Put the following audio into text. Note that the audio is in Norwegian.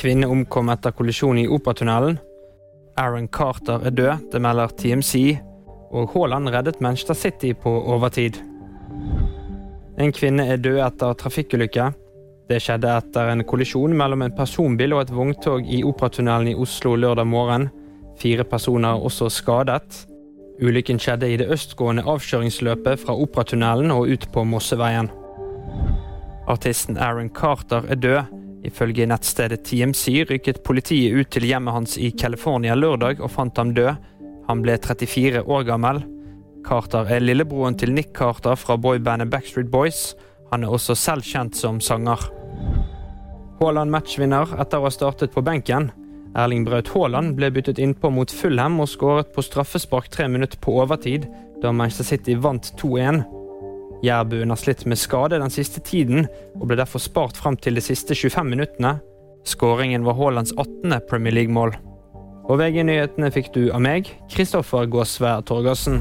kvinne omkom etter kollisjon i Operatunnelen. Aaron Carter er død, det melder TMC. Og Haaland reddet Manchester City på overtid. En kvinne er død etter trafikkulykke. Det skjedde etter en kollisjon mellom en personbil og et vogntog i Operatunnelen i Oslo lørdag morgen. Fire personer er også skadet. Ulykken skjedde i det østgående avkjøringsløpet fra Operatunnelen og ut på Mosseveien. Artisten Aaron Carter er død. Ifølge nettstedet TMC rykket politiet ut til hjemmet hans i California lørdag og fant ham død. Han ble 34 år gammel. Carter er lillebroren til Nick Carter fra boybandet Backstreet Boys. Han er også selv kjent som sanger. Haaland matchvinner etter å ha startet på benken. Erling Braut Haaland ble byttet innpå mot Fulham og skåret på straffespark tre minutter på overtid, da Manchester City vant 2-1. Jærbuen har slitt med skade den siste tiden, og ble derfor spart fram til de siste 25 minuttene. Skåringen var Haalands 18. Premier League-mål. Og VG-nyhetene fikk du av meg, Kristoffer Gåsvær Torgersen.